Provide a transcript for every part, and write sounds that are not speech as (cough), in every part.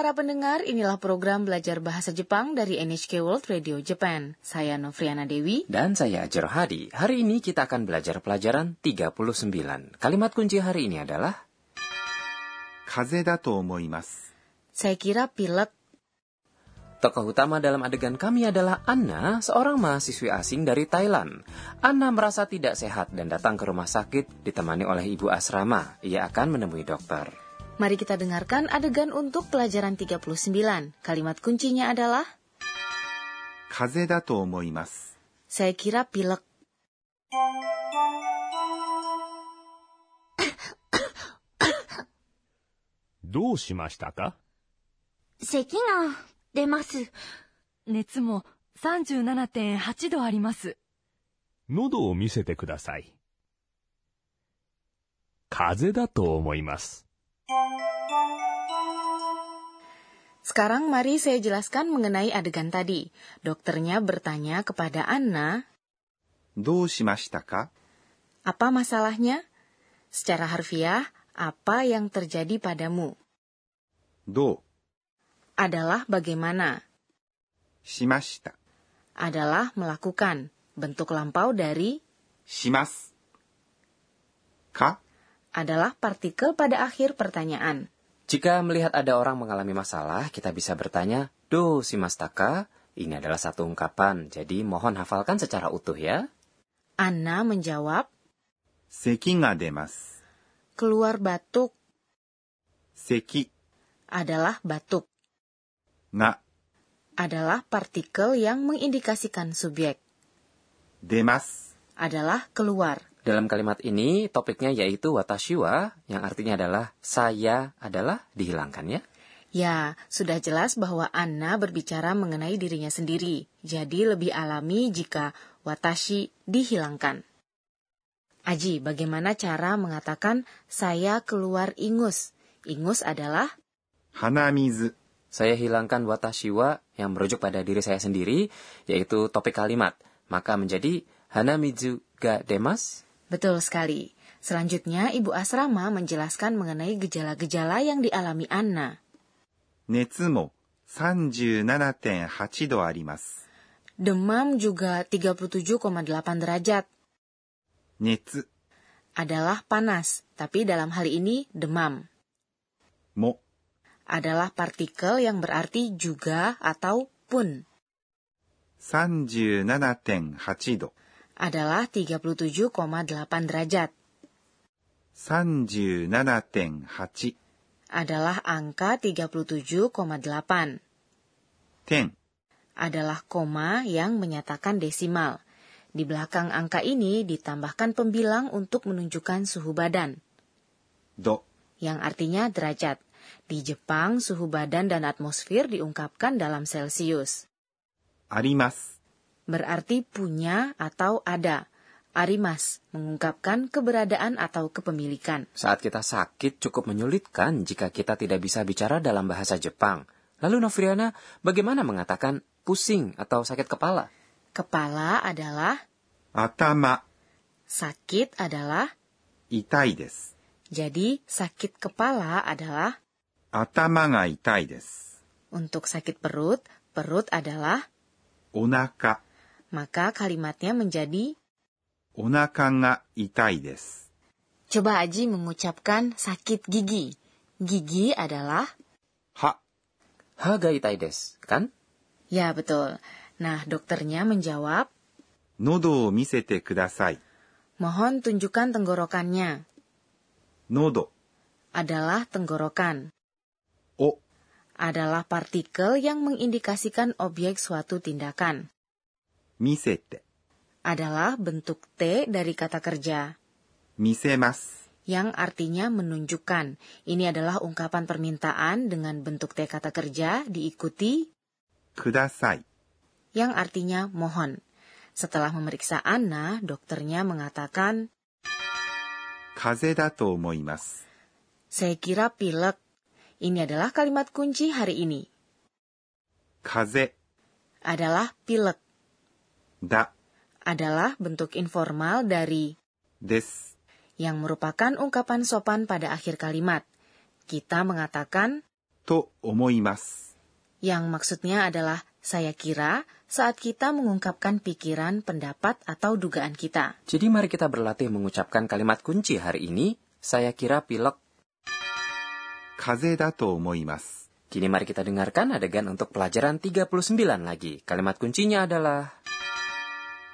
para pendengar, inilah program belajar bahasa Jepang dari NHK World Radio Japan. Saya Novriana Dewi. Dan saya Ajar Hadi. Hari ini kita akan belajar pelajaran 39. Kalimat kunci hari ini adalah... Kaze da to. Saya kira pilek. Tokoh utama dalam adegan kami adalah Anna, seorang mahasiswi asing dari Thailand. Anna merasa tidak sehat dan datang ke rumah sakit ditemani oleh ibu asrama. Ia akan menemui dokter. Mari kita dengarkan adegan untuk pelajaran 39. Kalimat kuncinya adalah 風邪だと思います。saya kira pilek. どうしましたか咳が出ます。熱も37.8度あります。喉を見せてください。風邪だと思います。Sekarang mari saya jelaskan mengenai adegan tadi. Dokternya bertanya kepada Anna, ka? Apa masalahnya? Secara harfiah, apa yang terjadi padamu? Do adalah bagaimana. Shimashita adalah melakukan, bentuk lampau dari shimas. Ka adalah partikel pada akhir pertanyaan. Jika melihat ada orang mengalami masalah, kita bisa bertanya, Do si mastaka, ini adalah satu ungkapan, jadi mohon hafalkan secara utuh ya. Anna menjawab, Seki ga demasu. Keluar batuk. Seki adalah batuk. Nak adalah partikel yang mengindikasikan subjek. Demas adalah keluar. Dalam kalimat ini, topiknya yaitu watashiwa, yang artinya adalah saya adalah dihilangkan ya. Ya, sudah jelas bahwa Anna berbicara mengenai dirinya sendiri. Jadi lebih alami jika watashi dihilangkan. Aji, bagaimana cara mengatakan saya keluar ingus? Ingus adalah 鼻水。Saya hilangkan watashiwa yang merujuk pada diri saya sendiri, yaitu topik kalimat. Maka menjadi hanamizu ga demas. betul sekali. Selanjutnya, Ibu Asrama menjelaskan mengenai gejala-gejala yang dialami Anna. 熱も37.8度あります。 Demam juga 37,8 derajat 熱 adalah panas, tapi dalam hal ini demam. も adalah partikel yang berarti juga atau pun. 37.8度。 adalah 37,8 derajat. 37.8 adalah angka 37,8. Ten adalah koma yang menyatakan desimal. Di belakang angka ini ditambahkan pembilang untuk menunjukkan suhu badan. Do. Yang artinya derajat. Di Jepang, suhu badan dan atmosfer diungkapkan dalam Celsius. Arimas berarti punya atau ada. Arimas mengungkapkan keberadaan atau kepemilikan. Saat kita sakit cukup menyulitkan jika kita tidak bisa bicara dalam bahasa Jepang. Lalu Novriana, bagaimana mengatakan pusing atau sakit kepala? Kepala adalah atama. Sakit adalah itai desu. Jadi sakit kepala adalah atama ga itai desu. Untuk sakit perut, perut adalah onaka maka kalimatnya menjadi Onaka ga itai desu. Coba Aji mengucapkan sakit gigi. Gigi adalah ha. Ha ga itai desu, kan? Ya, betul. Nah, dokternya menjawab Nodo o misete kudasai. Mohon tunjukkan tenggorokannya. Nodo adalah tenggorokan. O adalah partikel yang mengindikasikan objek suatu tindakan misete adalah bentuk T dari kata kerja. Misemas. Yang artinya menunjukkan. Ini adalah ungkapan permintaan dengan bentuk T kata kerja diikuti kudasai. Yang artinya mohon. Setelah memeriksa Anna, dokternya mengatakan Kaze da to. Saya kira pilek. Ini adalah kalimat kunci hari ini. Kaze adalah pilek da adalah bentuk informal dari des yang merupakan ungkapan sopan pada akhir kalimat. Kita mengatakan to omoimasu yang maksudnya adalah saya kira saat kita mengungkapkan pikiran, pendapat, atau dugaan kita. Jadi mari kita berlatih mengucapkan kalimat kunci hari ini, saya kira pilek. Kaze da to omoimasu. Kini mari kita dengarkan adegan untuk pelajaran 39 lagi. Kalimat kuncinya adalah...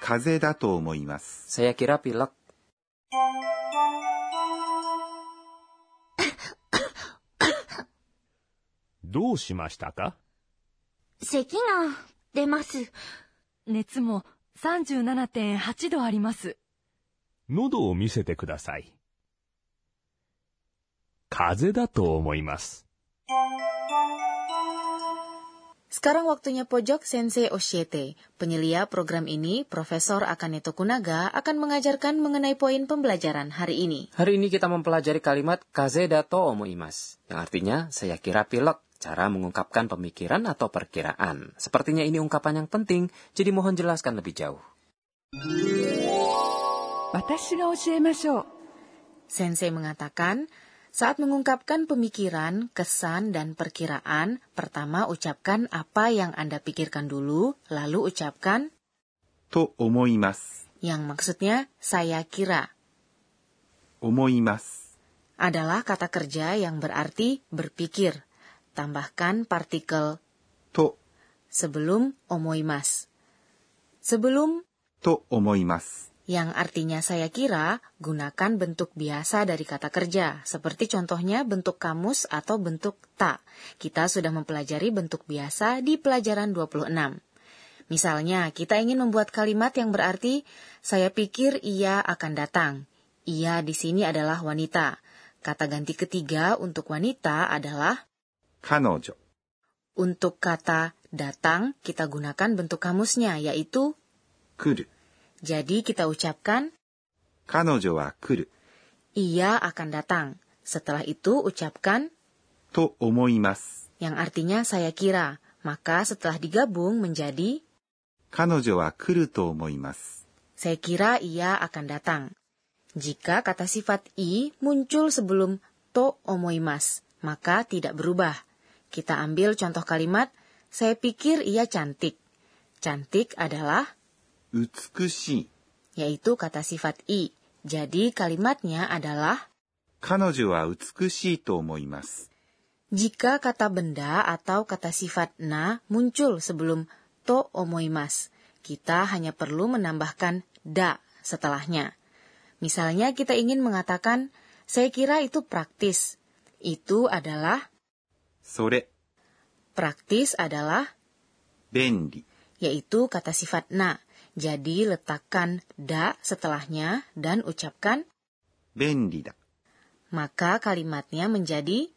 風邪だと思います。saya kira pilek. (coughs) どうしましたか？咳が出ます。熱も37.8度あります。喉を見せてください。風邪だと思います。Sekarang waktunya pojok Sensei Oshiete. Penyelia program ini, Profesor Akane Tokunaga, akan mengajarkan mengenai poin pembelajaran hari ini. Hari ini kita mempelajari kalimat kaze dato omoimas, yang artinya saya kira pilek, cara mengungkapkan pemikiran atau perkiraan. Sepertinya ini ungkapan yang penting, jadi mohon jelaskan lebih jauh. Sensei mengatakan, saat mengungkapkan pemikiran, kesan, dan perkiraan, pertama ucapkan apa yang Anda pikirkan dulu, lalu ucapkan to omoimasu. Yang maksudnya saya kira. Adalah kata kerja yang berarti berpikir. Tambahkan partikel to sebelum omoimasu. Sebelum to omoimasu yang artinya saya kira gunakan bentuk biasa dari kata kerja, seperti contohnya bentuk kamus atau bentuk ta. Kita sudah mempelajari bentuk biasa di pelajaran 26. Misalnya, kita ingin membuat kalimat yang berarti saya pikir ia akan datang. Ia di sini adalah wanita. Kata ganti ketiga untuk wanita adalah kanojo. Untuk kata datang, kita gunakan bentuk kamusnya, yaitu kuru. jadi kita ucapkan 彼女は来る。 ia akan datang. Setelah itu ucapkan と思います。 yang artinya saya kira. Maka setelah digabung menjadi 彼女は来ると思います。 saya kira ia akan datang. Jika kata sifat i muncul sebelum to omoimas, maka tidak berubah. Kita ambil contoh kalimat saya pikir ia cantik. Cantik adalah 美しい。 yaitu kata sifat i. Jadi kalimatnya adalah 彼女は美しいと思います。 Jika kata benda atau kata sifat na muncul sebelum to omoimas, kita hanya perlu menambahkan da setelahnya. Misalnya kita ingin mengatakan, saya kira itu praktis. Itu adalah, それ、 praktis adalah, 便利。 yaitu kata sifat na. Jadi letakkan da setelahnya dan ucapkan benri da. Maka kalimatnya menjadi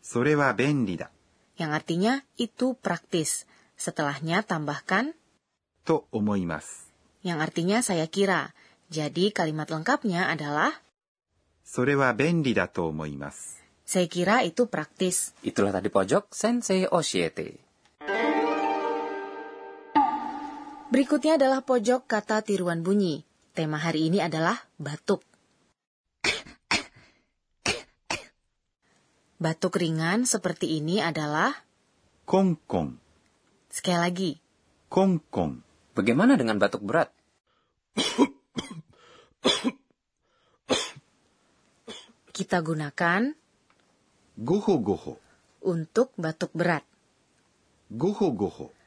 sore wa benri da. Yang artinya itu praktis. Setelahnya tambahkan to omoimasu. Yang artinya saya kira. Jadi kalimat lengkapnya adalah sore wa benri da to omoimasu. Saya kira itu praktis. Itulah tadi pojok Sensei Oshiete. Berikutnya adalah pojok kata tiruan bunyi. Tema hari ini adalah batuk. Batuk ringan seperti ini adalah kongkong. Sekali lagi. Kongkong. Bagaimana dengan batuk berat? Kita gunakan goho-goho untuk batuk berat. Goho-goho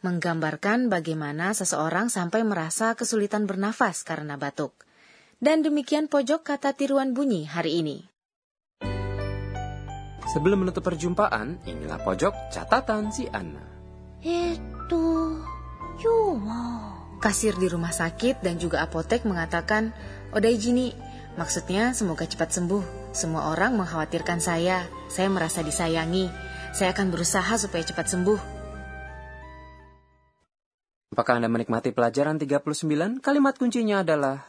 menggambarkan bagaimana seseorang sampai merasa kesulitan bernafas karena batuk. Dan demikian pojok kata tiruan bunyi hari ini. Sebelum menutup perjumpaan, inilah pojok catatan si Anna. Itu cuma Kasir di rumah sakit dan juga apotek mengatakan, Odai Jini, maksudnya semoga cepat sembuh. Semua orang mengkhawatirkan saya, saya merasa disayangi. Saya akan berusaha supaya cepat sembuh. Apakah Anda menikmati pelajaran 39? Kalimat kuncinya adalah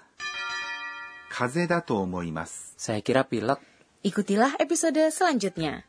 Kaze da to omoimasu. Saya kira pilek. Ikutilah episode selanjutnya.